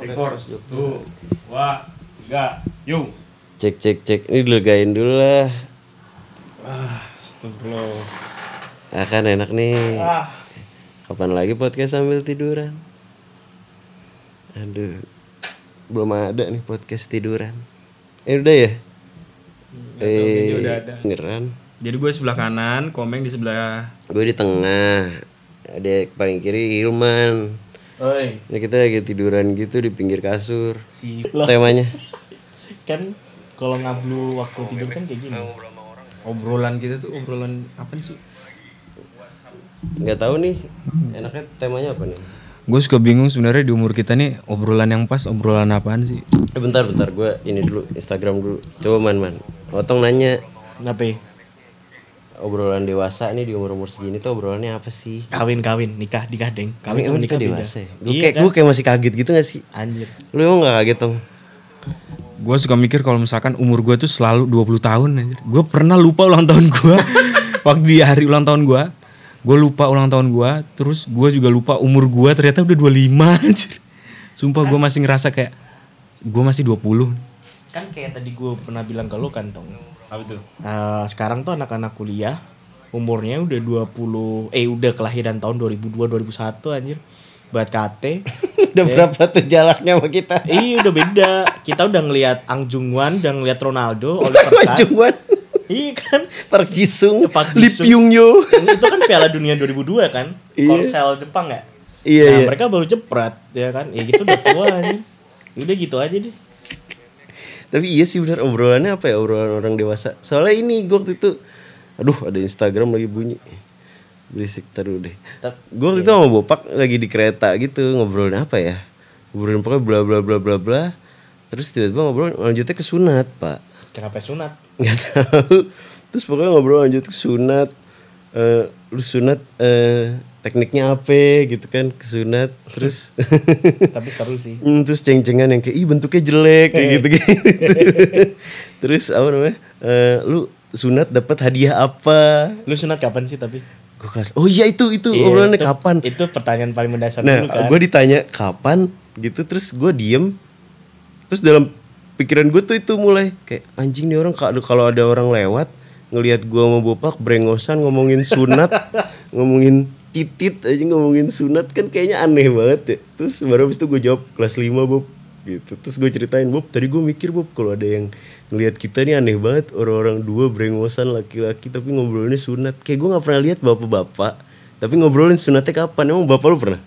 Record. Tuh. Dua. Tiga. Yuk. Cek cek cek. Ini dilegain dulu lah. Astagfirullah. Akan enak nih. Kapan lagi podcast sambil tiduran? Aduh. Belum ada nih podcast tiduran. Eh udah ya? ini udah ada. Beneran. Jadi gue sebelah kanan, Komeng di sebelah. Gue di tengah. Ada paling kiri Ilman. Oi, Ini kita lagi tiduran gitu di pinggir kasur. si Temanya. kan kalau ngablu waktu tidur kan kayak gini. Obrolan kita tuh obrolan apa sih? Nggak tahu nih. Enaknya temanya apa nih? Gue suka bingung sebenarnya di umur kita nih obrolan yang pas obrolan apaan sih? Eh bentar bentar gue ini dulu Instagram dulu. Coba man man. Otong nanya Kenapa? Obrolan dewasa nih di umur umur segini tuh obrolannya apa sih? Kawin kawin nikah nikah deng. Kawin sama kita nikah dewasa ya? Gue Iya kayak kan? gue kayak masih kaget gitu gak sih? Anjir. Lu emang gak kaget dong? Gue suka mikir kalau misalkan umur gue tuh selalu 20 tahun aja. Gue pernah lupa ulang tahun gue waktu di hari ulang tahun gue. Gue lupa ulang tahun gue, terus gue juga lupa umur gue ternyata udah 25 anjir. Sumpah gue masih ngerasa kayak gue masih 20. Kan kayak tadi gue pernah bilang ke lu kan tong. Apa tuh? Eh, sekarang tuh anak-anak kuliah umurnya udah 20 eh udah kelahiran tahun 2002 2001 anjir. Buat KT. Udah berapa tuh jaraknya sama kita? Iya udah beda. Kita udah ngelihat Ang Jung Wan, udah ngelihat Ronaldo, Oliver Kahn. Cuman Iya kan? Park Jisung, Park Lee Ji-sung. Pyong Yo. itu kan Piala Dunia 2002 kan? Iya. Korsel Jepang ya? Iya, nah, iya. mereka baru jepret ya kan? Ya gitu udah tua anjir. Udah gitu aja deh. Tapi iya sih benar obrolannya apa ya obrolan orang dewasa. Soalnya ini gue waktu itu, aduh ada Instagram lagi bunyi. Berisik taruh deh. Gue waktu itu sama Bopak lagi di kereta gitu ngobrolin apa ya? Ngobrolin pokoknya bla bla bla bla bla. Terus tiba-tiba ngobrol lanjutnya ke sunat pak. Kenapa sunat? nggak tahu terus pokoknya ngobrol lanjut ke sunat eh lu sunat eh tekniknya apa gitu kan ke sunat terus Tapi seru sih. Hmm, terus ceng-cengan yang kayak ih bentuknya jelek kayak gitu gitu terus apa namanya Eh, lu sunat dapat hadiah apa Lu sunat kapan sih tapi? gue kelas oh iya itu itu Iya, obrolannya itu- kapan Itu pertanyaan paling mendasar nah dulu kan. gue ditanya kapan gitu terus gue diem terus dalam pikiran gue tuh itu mulai kayak anjing nih orang kalau kalau ada orang lewat ngelihat gue sama bopak brengosan ngomongin sunat ngomongin titit aja ngomongin sunat kan kayaknya aneh banget ya. Terus baru habis itu gue jawab kelas 5 bob. Gitu. Terus gue ceritain bob tadi gue mikir bob kalau ada yang ngelihat kita nih aneh banget orang-orang dua brengosan laki-laki tapi ngobrolnya sunat. Kayak gue nggak pernah lihat bapak-bapak tapi ngobrolin sunatnya kapan? Emang bapak lu pernah?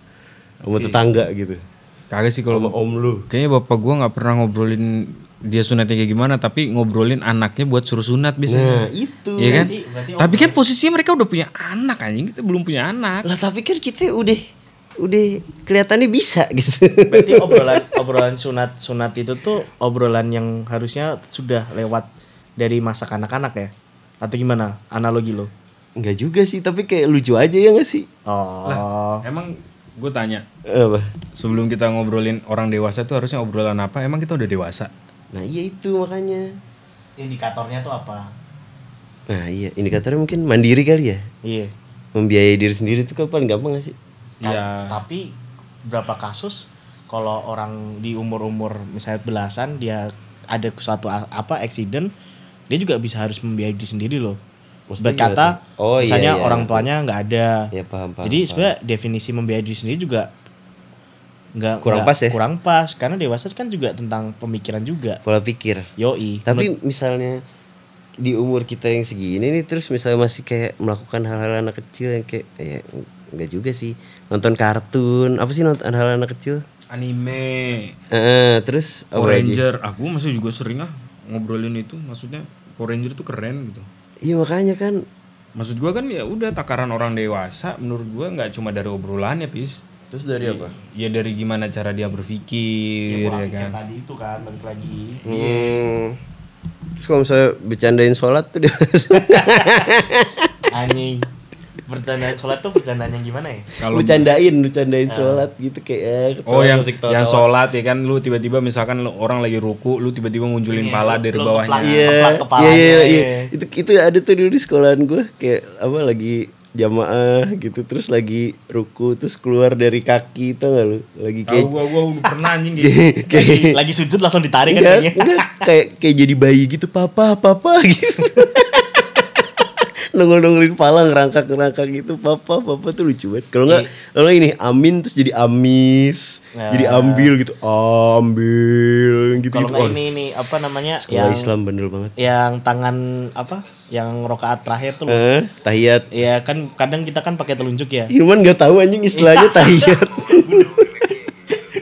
Sama tetangga gitu? Kagak sih kalau sama om lu? Kayaknya bapak gua nggak pernah ngobrolin dia sunatnya kayak gimana, tapi ngobrolin anaknya buat suruh sunat bisa. nah itu Iya kan? Berarti- berarti Tapi kan posisinya mereka udah punya anak anjing, kita belum punya anak. lah tapi kan kita udah udah kelihatannya bisa gitu Berarti obrolan obrolan sunat sunat itu tuh obrolan yang harusnya sudah lewat dari masa kanak-kanak ya? Atau gimana analogi lo? Enggak juga sih tapi kayak lucu aja ya gak sih Oh. Emang gue tanya, apa sebelum kita ngobrolin orang dewasa tuh harusnya obrolan apa? Emang kita udah dewasa? Nah iya itu makanya Indikatornya tuh apa? nah iya indikatornya mungkin mandiri kali ya Iya. membiayai diri sendiri itu kan paling gampang gak sih Ta- Iya. Tapi berapa kasus kalau orang di umur-umur misalnya belasan dia ada suatu apa accident dia juga bisa harus membiayai diri sendiri loh. Maksudnya Berkata tuh? Oh, iya, misalnya iya. orang tuanya nggak ada. ya paham paham Jadi sebenarnya definisi membiayai diri sendiri juga nggak Kurang nggak- pas ya? Kurang pas karena dewasa kan juga tentang pemikiran juga. pola pikir Yoi. tapi misalnya di umur kita yang segini nih terus misalnya masih kayak melakukan hal-hal anak kecil yang kayak ya enggak juga sih nonton kartun apa sih nonton hal-hal anak kecil Anime, Eh, terus Power lagi? Ranger. Aku masih juga sering ah ngobrolin itu. Maksudnya Power Ranger tuh keren gitu. iya makanya kan Maksud gua kan ya udah takaran orang dewasa menurut gua nggak cuma dari obrolannya, Pis. Terus dari apa Ya dari gimana cara dia berpikir ya kan. tadi itu kan balik lagi. Hmm. Terus kalau misalnya bercandain sholat tuh dia Anjing. Bercanda sholat tuh bercandaan yang gimana ya? Kalau bercandain, bercandain sholat gitu kayak eh, Oh yang yang sholat ya kan lu tiba-tiba misalkan lu, orang lagi ruku lu tiba-tiba munculin Iya, pala dari bawahnya. Iya, iya, iya, iya. iya. Itu itu ada tuh dulu di sekolahan gue kayak apa lagi jamaah gitu terus lagi ruku terus keluar dari kaki tau gak lu lagi kayak gua gua udah pernah anjing gitu. lagi, lagi sujud langsung ditarik kan enggak, kayak kayak jadi bayi gitu papa papa gitu nongol nongolin pala ngerangkak ngerangkak gitu papa papa tuh lucu banget kalau enggak kalau nggak ini amin terus jadi amis Nah. jadi ambil gitu ambil gitu Kalau gitu nggak ini ini apa namanya sekolah yang Islam bener banget yang tangan apa? Yang rokaat terakhir tuh. eh, tahiyat Ya kan kadang kita kan pakai telunjuk ya. Hilman nggak tahu anjing istilahnya tahiyat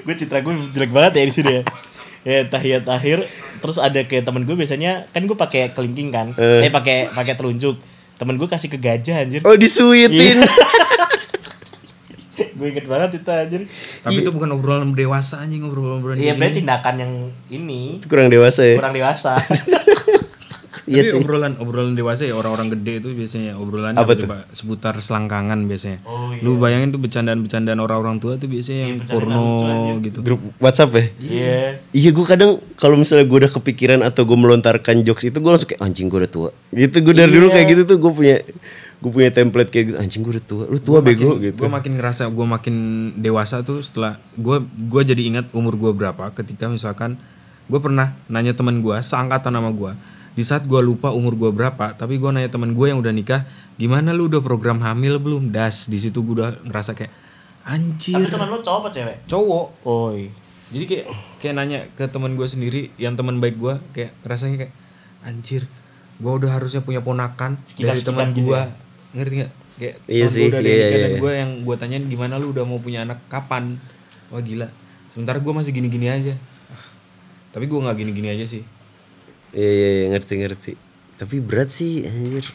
gue citra gue jelek banget ya di sini ya. Ya tahiyat akhir terus ada kayak temen gue biasanya kan gue pakai kelingking kan. Eh. Eh pakai pakai telunjuk. Temen gue kasih ke gajah anjir. oh disuitin gue inget banget itu anjir. Tapi itu bukan obrolan dewasa anjing obrolan-obrolan Iya kayak berarti tindakan yang ini Itu kurang dewasa ya kurang dewasa. iya Tapi sih obrolan obrolan dewasa ya orang-orang gede itu biasanya obrolan Apa tuh? coba seputar selangkangan biasanya. Oh, iya. Lu bayangin tuh bercandaan-bercandaan orang-orang tua tuh biasanya yang bercandaan porno aja. gitu. grup WhatsApp ya Iya. Iya gue kadang kalau misalnya gue udah kepikiran atau gue melontarkan jokes itu gue langsung kayak anjing gue udah tua. Gitu gue dari dulu kayak gitu tuh gue punya gue punya template kayak gitu anjing gue udah tua. Lu tua bego gitu. Gue makin ngerasa gue makin dewasa tuh setelah gue gue jadi ingat umur gue berapa ketika misalkan gue pernah nanya teman gue seangkatan sama gue di saat gue lupa umur gue berapa tapi gue nanya teman gue yang udah nikah gimana lu udah program hamil belum? Das di situ gue udah ngerasa kayak Tapi anjir teman lu cowok apa cewek? cowok. Oh iya. jadi kayak kayak nanya ke teman gue sendiri yang teman baik gue kayak rasanya kayak anjir gue udah harusnya punya ponakan dari Sekitar-sekitar teman gitu gue ya? ngerti nggak? Kayak Iya teman sih, gue udah iya, iya, dan iya. gue yang gue tanyain gimana lu udah mau punya anak kapan? Wah gila. Sementara gue masih gini-gini aja. Tapi gue nggak gini-gini aja sih Iya iya iya, ngerti ngerti. Tapi berat sih anjir.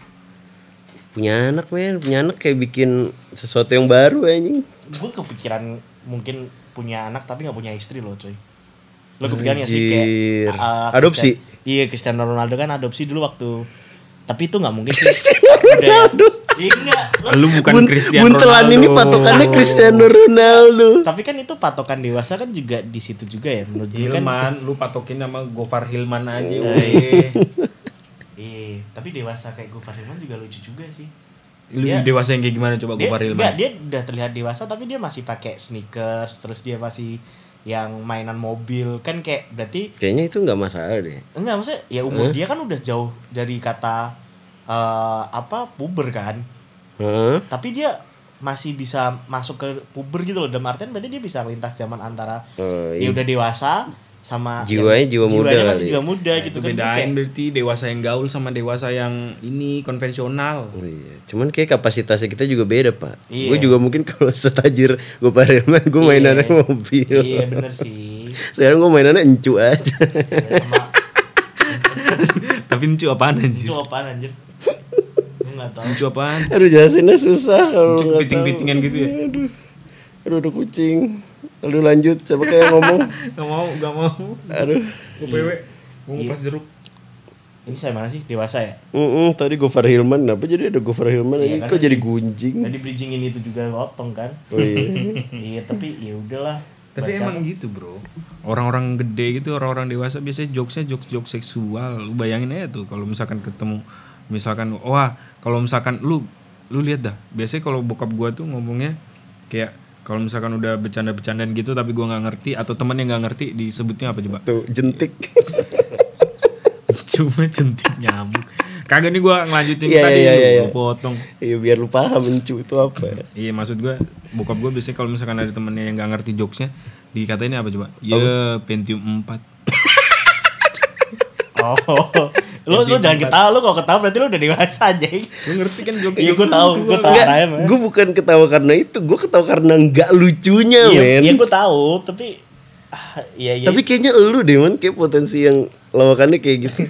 Punya anak men, punya anak kayak bikin sesuatu yang baru anjing. Gue kepikiran mungkin punya anak tapi nggak punya istri loh coy. Lo kepikiran gak sih kayak uh, Adopsi? Iya Cristiano Ronaldo kan adopsi dulu waktu tapi itu nggak mungkin sih. Cristiano Udah- Ronaldo. Iya lu bukan Bunt- Cristiano buntelan Ronaldo ini patokannya Cristiano Ronaldo. Tapi kan itu patokan dewasa kan juga di situ juga ya menurut gue kan. Hilman lu patokin sama Gofar Hilman aja Iya. weh. Iya, tapi dewasa kayak gue Hilman juga lucu juga sih. lu Dia- dewasa yang kayak gimana coba Gofar Hilman enggak, dia udah terlihat dewasa tapi dia masih pakai sneakers, terus dia masih yang mainan mobil kan kayak berarti Kayaknya itu nggak masalah deh. enggak maksudnya ya umur dia kan udah jauh dari kata eh, apa puber kan Heeh. tapi dia masih bisa masuk ke puber gitu loh dalam artian berarti dia bisa lintas zaman antara dia iya. udah dewasa sama Jiwanya jiwa muda jiwanya masih kali. jiwa muda Nah, gitu itu kan bedain Kayak- berarti dewasa yang gaul sama dewasa yang ini konvensional Oh, iya. Cuman kayak kapasitasnya kita juga beda pak. Iya. Gue juga mungkin kalau setajir gue pareman gue Iya. mainannya mobil. iya bener sih Sekarang gue mainannya encu aja. sama tapi encu apaan anjir apaan anjir gue nggak tahu encu apaan Aduh jelasinnya susah kalau encu nggak piting-pitingan gitu ya tahu. Aduh udah kucing. Aduh lanjut siapa kayak ngomong. gak mau gak mau Aduh. gue pewe gue ngupas jeruk ini saya mana sih dewasa ya Mm tadi Gofar Hilman, kenapa jadi ada Gofar Hilman Iya, aja? kan Kok jadi gunjing? tadi bridgingin itu juga potong kan Oh iya. iya tapi ya udahlah tapi Baca- emang gitu bro. Orang-orang gede gitu orang-orang dewasa biasanya jokesnya jokes jokes seksual. Lu bayangin aja tuh kalau misalkan ketemu misalkan wah kalau misalkan lu lu lihat dah. Biasanya kalau bokap gua tuh ngomongnya kayak kalau misalkan udah bercanda-bercandaan gitu tapi gua nggak ngerti atau temen yang nggak ngerti disebutnya apa coba? Tuh jentik. cuma jentik nyamuk. Kagak nih gua ngelanjutin Iya, tadi iya, lu, iya, iya. lu potong. Iya biar lu paham encu itu apa. Iya maksud gua bokap gua biasanya kalau misalkan ada temennya yang nggak ngerti jokesnya dikatain apa coba? Ya Pentium 4 oh lu lu jangan ketawa lu kalau ketawa berarti lu udah dewasa aja Lu ngerti kan jokes iya gue tahu gue tahu gue bukan ketawa karena itu, gue ketawa karena nggak lucunya, iya men. iya gue tahu tapi ah, iya iya Tapi kayaknya lu deh, man, kayak potensi yang lawakannya kayak gitu.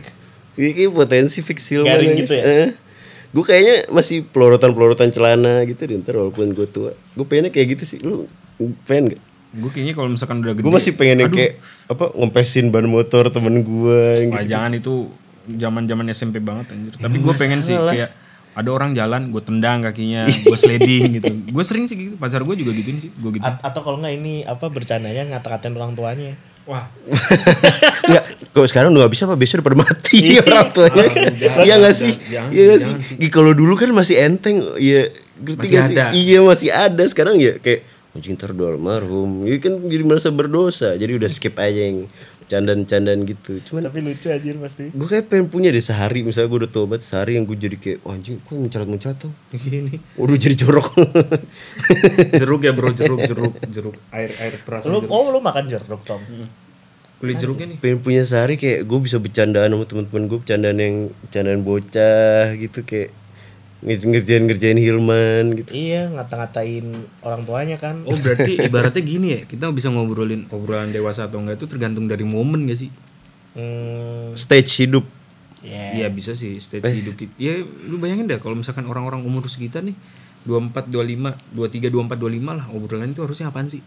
Iya kayak potensi fix Hilman Garing gitu ya? Eh. Gue kayaknya masih pelorotan-pelorotan celana gitu deh, ntar walaupun gue tua. Gue pengennya kayak gitu sih. Lu pengen gak? Gue kayaknya kalau misalkan udah gede Gue masih pengen yang kayak apa ngompesin ban motor temen gue gitu. jangan itu zaman-zaman SMP banget anjir. Tapi gue pengen sih kayak ada orang jalan, gue tendang kakinya, gue sliding gitu. Gue sering sih gitu. Pacar gue juga gituin sih, gue gitu. A- atau kalau nggak ini apa bercandanya ngata-ngatain orang tuanya Wah, Enggak, kalau sekarang udah gak bisa apa besok udah pada mati orang tuanya. jangan, Iya gak sih? Iya gak sih? Kalau dulu kan masih enteng, ya ngerti Masih gak sih? Iya masih ada sekarang ya kayak anjing ntar almarhum. Ini kan jadi merasa berdosa. Jadi udah skip aja yang candaan-candaan gitu. Cuman Tapi lucu aja pasti. gue kayak pengen punya deh sehari misalnya gue udah tobat sehari yang gue jadi kayak "Wah, anjing kok mencelat mencelat tuh Gini. udah jadi jorok jeruk ya bro jeruk jeruk jeruk air air perasa Lu jeruk. oh lu makan jeruk, Tom. Kulit jeruknya nih pengen punya sehari kayak gue bisa bercandaan sama teman-teman gue bercandaan yang bercandaan bocah gitu kayak nge- ngerjain ngerjain Hilman gitu Iya, ngata-ngatain orang tuanya kan. oh berarti ibaratnya gini ya kita bisa ngobrolin obrolan dewasa atau enggak itu tergantung dari momen gak sih Hmm, stage hidup ya. Iya bisa sih stage hidup kita. Ya lu bayangin dah kalau misalkan orang-orang umur sekitar nih 24, 25, 23, 24, 25 lah obrolan itu harusnya apaan sih?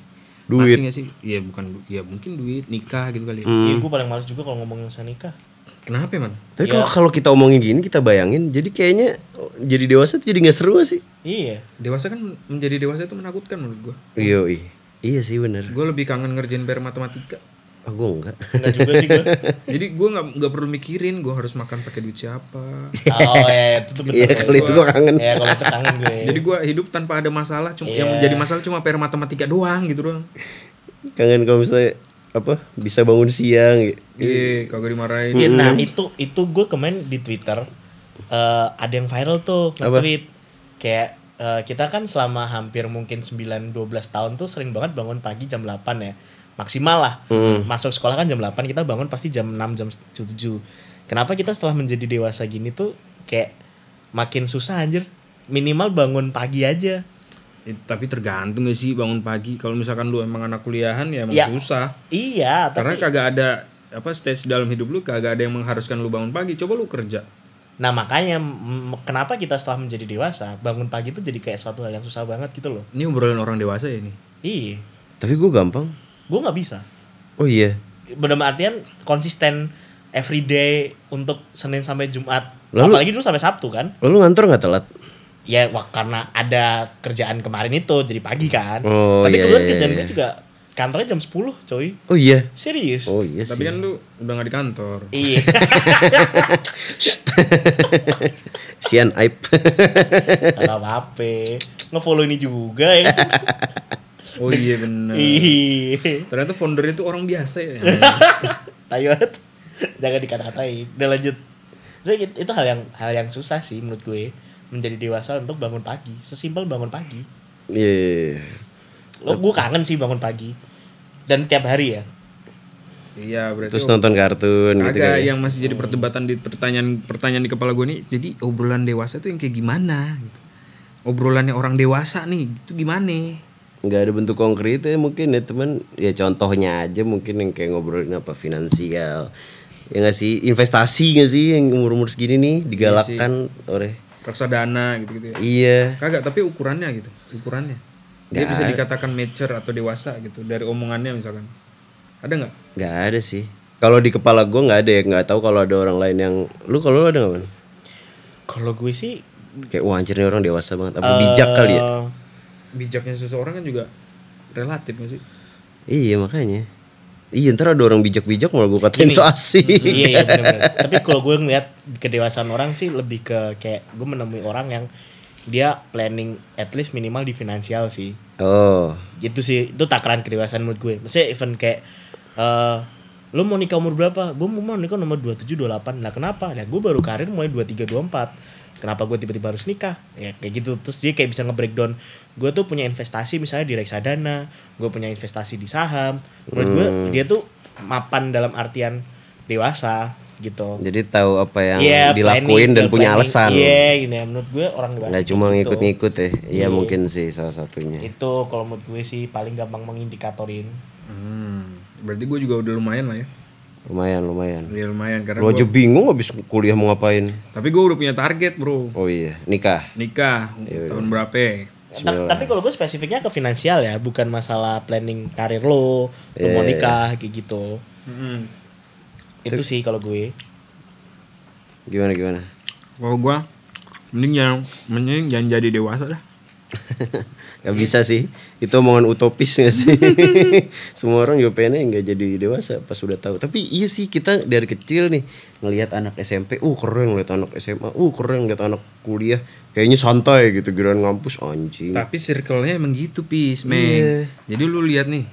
Duit. Masih nggak sih? Iya bukan ya mungkin duit, nikah gitu kali. ya. Iya, gue paling males juga kalau ngomongin masalah nikah. Kenapa ya, man? tapi kalau kalau kita omongin gini kita bayangin jadi kayaknya oh, jadi dewasa tuh jadi nggak seru sih Iya. Dewasa kan menjadi dewasa itu menakutkan menurut gua. iya iya iya sih bener Gue lebih kangen ngerjain PR matematika. Ah gue enggak Enggak juga sih gue. Jadi gue nggak nggak perlu mikirin gue harus makan pakai duit siapa. Oh ya, itu tuh iya kalau itu gue kangen Ya kalau itu kangen gue. Jadi gue hidup tanpa ada masalah, cuma Iya. yang menjadi masalah cuma PR matematika doang gitu doang. kangen kalau misalnya apa bisa bangun siang gitu. Iya, kagak dimarahin. Iya, nah itu itu gue kemarin di Twitter eh, ada yang viral tuh nge-tweet kayak eh, kita kan selama hampir mungkin 9 12 tahun tuh sering banget bangun pagi jam 8 ya. Maksimal lah. Masuk sekolah kan jam 8, kita bangun pasti jam 6 jam 7. Kenapa kita setelah menjadi dewasa gini tuh kayak makin susah anjir. Minimal bangun pagi aja. Eh, tapi tergantung gak sih bangun pagi. Kalau misalkan lu emang anak kuliahan ya emang Ya. susah. Iya, Karena tapi kagak ada apa stage dalam hidup lu kagak ada yang mengharuskan lu bangun pagi. Coba lu kerja. nah makanya kenapa kita setelah menjadi dewasa bangun pagi tuh jadi kayak suatu hal yang susah banget gitu loh. Ini obrolan orang dewasa ya ini. Iya. tapi gue gampang gue nggak bisa. Oh iya. Benar artian konsisten everyday untuk Senin sampai Jumat. Lalu- apalagi dulu sampai Sabtu kan? Lalu ngantor nggak telat? Ya wah, karena ada kerjaan kemarin itu jadi pagi kan? Oh, tapi iya, kebetulan iya, kerjaan iya. gue juga kantornya jam 10 coy. Oh iya? Serius? Oh iya Tapi kan lu udah gak di kantor. iya. Sian aib. Nggak apa-apa. Ngefollow ini juga ya Oh iya bener. iya Ternyata founder itu orang biasa ya. banget jangan dikata-katain udah lanjut Jadi itu, itu hal yang hal yang susah sih menurut gue menjadi dewasa untuk bangun pagi sesimpel bangun pagi iya iya, iya. lo gue kangen sih bangun pagi dan tiap hari ya iya berarti terus nonton kartun gitu kan ya? yang masih jadi perdebatan di pertanyaan pertanyaan di kepala gue nih. Jadi obrolan dewasa tuh yang kayak gimana gitu. Obrolannya orang dewasa nih, itu gimana? Nggak ada bentuk konkret ya mungkin ya teman ya contohnya aja mungkin yang kayak ngobrolin apa finansial. Ya nggak sih? Investasi nggak sih yang umur umur segini nih digalakkan oleh Reksadana gitu-gitu ya. iya. Kagak, tapi ukurannya gitu, ukurannya. Dia bisa dikatakan mature atau dewasa gitu dari omongannya misalkan. Ada nggak? nggak ada sih. Kalau di kepala gue nggak ada ya nggak tahu kalau ada orang lain yang lu kalau lu ada nggak man kalau gue sih kayak wah anjir nih orang dewasa banget. Apa bijak kali ya? eh, Bijaknya seseorang kan juga relatif gak sih? iya makanya. Iya ntar ada orang bijak-bijak malah gue katain so asik iya iya tapi kalau gue ngeliat kedewasaan orang sih lebih ke kayak gue menemui orang yang dia planning at least minimal di finansial sih. Oh. Gitu sih itu takaran kedewasaan menurut gue. Maksudnya even kayak eh lo mau nikah umur berapa? Gue mau nikah nomor 27 28 lah kenapa? Nah gue baru karir mulai 23 24 kenapa gue tiba-tiba harus nikah? Ya kayak gitu. Terus dia kayak bisa nge-breakdown gue tuh punya investasi misalnya di reksadana gue punya investasi di saham. Menurut gue dia tuh mapan dalam artian dewasa gitu. Jadi tahu apa yang Iya, dilakuin planning, dan punya planning. alasan. Iya gini ya, menurut gue orang dewasa nggak cuma gitu. ngikut-ngikut ya. Iya mungkin sih salah satunya. Itu kalau menurut gue sih paling gampang mengindikatorin. Hmm, berarti gue juga udah lumayan lah ya. Lumayan lumayan Ya lumayan karena lu gua, aja bingung habis kuliah mau ngapain tapi gue udah punya target bro. oh iya nikah Nikah tahun berapa? ya? Ta- Tapi kalau gue spesifiknya ke finansial ya, bukan masalah planning karir lo, lo mau nikah kayak gitu. Mm-mm. Itu sih kalau gue. gimana gimana Kalau gue mending jangan mending jangan jadi dewasa dah. Gak bisa sih. Itu omongan utopis gak sih? Semua orang juga pengennya nggak jadi dewasa pas sudah tahu. Tapi iya sih kita dari kecil nih ngelihat anak SMP, uh keren ngeliat anak SMA, uh keren ngeliat anak kuliah. Kayaknya santai gitu giliran ngampus anjing. Tapi circle-nya emang gitu, Pis, Meng. Iya. Jadi lu lihat nih.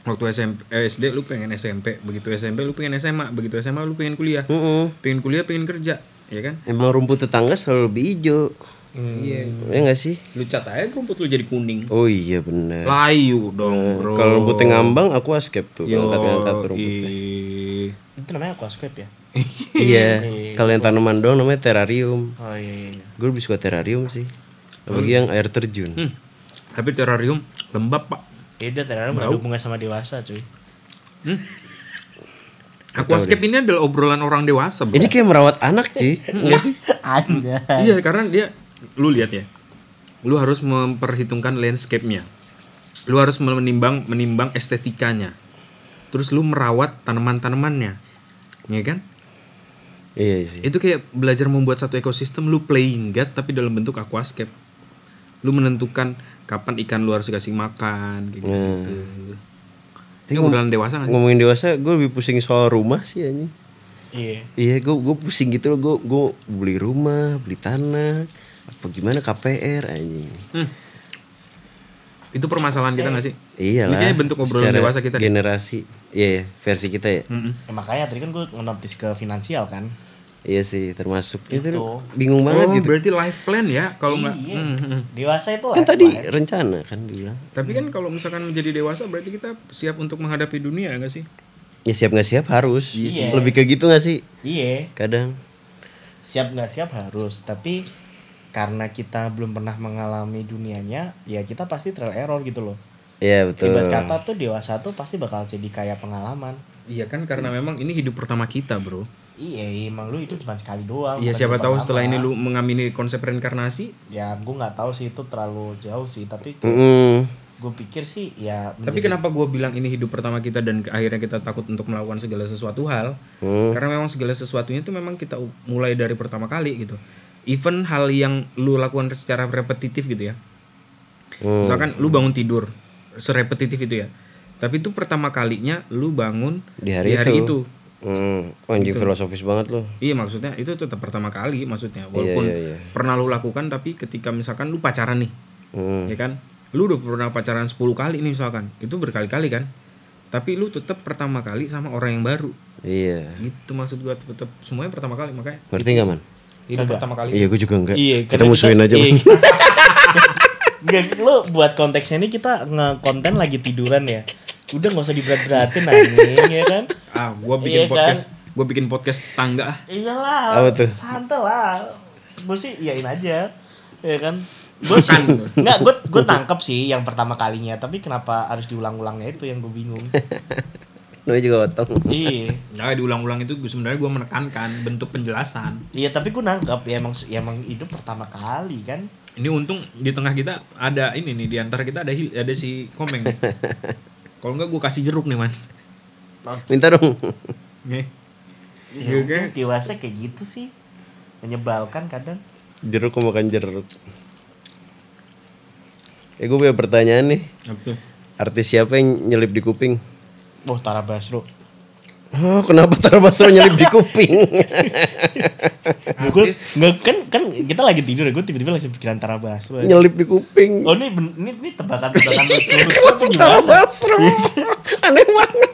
Waktu SMP, eh, SD lu pengen SMP, begitu SMP lu pengen SMA, begitu SMA lu pengen kuliah. Mm-mm. Pengen kuliah, pengen kerja, ya kan? Emang rumput tetangga selalu lebih hijau. Iya. Ya gak sih? Lu cat aja rumput lu jadi kuning. Oh iya benar. Layu dong, Bro. Kalau rumputnya ngambang aku escape tuh ngangkat-ngangkat rumputnya. Ih. Itu namanya aquascape ya? iya. Kalau yang tanaman doang namanya terrarium. Oh iya iya. Gue lebih suka terrarium sih. Apalagi yang air terjun. Hmm. Tapi terrarium lembab, Pak. Beda nggak ada hubungan sama dewasa cuy. Aquascape ini adalah obrolan orang dewasa, Bro. Ini kayak merawat anak cuy. Enggak sih? Anda. Iya, karena dia lu lihat ya. Lu harus memperhitungkan landscape-nya. Lu harus menimbang menimbang estetikanya. Terus lu merawat tanaman-tanamannya. Ya kan? Iya sih. Itu kayak belajar membuat satu ekosistem lu playing God tapi dalam bentuk aquascape. Lu menentukan kapan ikan lu harus dikasih makan gitu. gitu. Ini obrolan dewasa gak sih? Ngomongin dewasa, gue lebih pusing soal rumah sih anjing. Iya. Iya, gue gue pusing gitu loh. Gue gue beli rumah, beli tanah, apa gimana KPR anjing. Hmm. Itu permasalahan kita gak sih? Iyalah. Ini kayaknya bentuk obrolan secara dewasa kita. Generasi. Iya, iya, versi kita ya. Mm-mm. Ya, makanya tadi kan gue notice ke finansial kan. Iya sih, termasuk itu. Itu. Bingung banget oh, gitu. berarti life plan ya kalau nggak. Iya. Hmm, hmm. Dewasa itu Kan life tadi plan. rencana kan dibilang. Tapi kan kalau misalkan menjadi dewasa berarti kita siap untuk menghadapi dunia nggak sih? Ya siap nggak siap harus. Iya. Lebih ke gitu gak sih? Iya. Kadang. Siap nggak siap harus. Tapi karena kita belum pernah mengalami dunianya, ya kita pasti trial error gitu loh. Iya betul. Ibarat kata tuh dewasa tuh pasti bakal jadi kayak pengalaman. Iya kan karena memang ini hidup pertama kita bro. Iya, emang lu itu cuma sekali doang. Iya siapa tahu pertama. setelah ini lu mengamini konsep reinkarnasi. Ya, gue nggak tahu sih itu terlalu jauh sih. Tapi Mm-mm. gue pikir sih ya. Tapi kenapa gue bilang ini hidup pertama kita dan akhirnya kita takut untuk melakukan segala sesuatu hal? Hmm. Karena memang segala sesuatunya itu memang kita mulai dari pertama kali gitu. Even hal yang lu lakukan secara repetitif gitu ya. Hmm. Misalkan lu bangun tidur serepetitif itu ya. Tapi itu pertama kalinya lu bangun Di hari itu. itu. Hmm. Oh, anjing filosofis banget loh. Iya maksudnya itu tetap pertama kali maksudnya. Walaupun iya, iya. pernah lu lakukan tapi ketika misalkan lu pacaran nih, Hmm. ya kan? Lu udah pernah pacaran 10 kali nih misalkan. Itu berkali-kali kan? Tapi lu tetap pertama kali sama orang yang baru. Iya. Gitu maksud gua tetap semuanya pertama kali makanya Ngerti gak man? Itu pertama kali. Iya, gue juga enggak. Iya, kita musuhin aja. iya. Gak, lu buat konteksnya ini kita nge-konten lagi tiduran ya. Udah nggak usah diberat-beratin anjing ya kan? Ah, gua bikin Iya kan? podcast, gua bikin podcast tangga ah. Iyalah. Apa tuh? Santai lah. Gue sih iyain aja. Ya kan? Gue sih nggak gue gue tangkep sih yang pertama kalinya tapi kenapa harus diulang-ulangnya itu yang gue bingung Namanya juga otong. iya Nah, diulang-ulang itu sebenarnya gua menekankan bentuk penjelasan. iya tapi gue nangkep ya emang ya emang hidup pertama kali kan Ini untung di tengah kita ada ini nih di antara kita ada ada si Komeng. Kalau enggak gua kasih jeruk nih, Man. Minta dong. Nih. ya, Iya kan? untung dewasa kayak gitu sih menyebalkan kadang Jeruk kok makan jeruk. Eh gue punya pertanyaan nih. Apa tuh? Artis siapa yang nyelip di kuping? Oh Tara Basro Oh, kenapa Tara Basro nyelip di kuping? gue Artis nggak kan kan kita lagi tidur ya gue tiba-tiba langsung pikiran Tara Basro nyelip di kuping. oh ini ini, ini tebakan-tebakan lucu lucu apa Tara Basro. Aneh banget.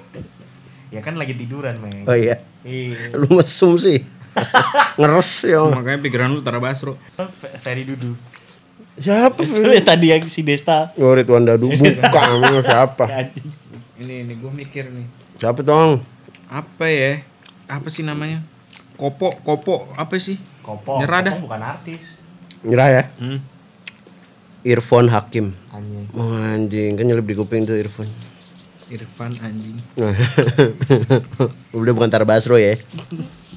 ya kan lagi tiduran meng Oh iya. iya Lu mesum sih. Ngeres ya. makanya pikiran lu Tara Basro. Fe- Ferry Dudu Siapa? Soalnya tadi yang si Desta Ngorit Wanda Du bukan siapa? Ini ini gua mikir nih. Siapa tong? Apa ya? Apa sih namanya? Kopo, kopo, apa sih? Kopo, Nyerah dah. Bukan artis Nyerah ya? Hmm. Earphone Hakim. Anjing Oh, anjing kan nyelip di kuping tuh earphone. Irfan anjing. Udah bukan Tara Basro ya.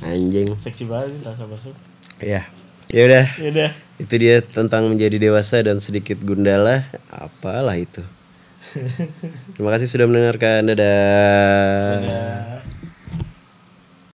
Anjing. Seksi banget sih Tara Basro Ya. Ya udah. Yaudah Itu dia tentang menjadi dewasa dan sedikit gundala. Apalah itu. Terima kasih sudah mendengarkan. Dadah. Dadah.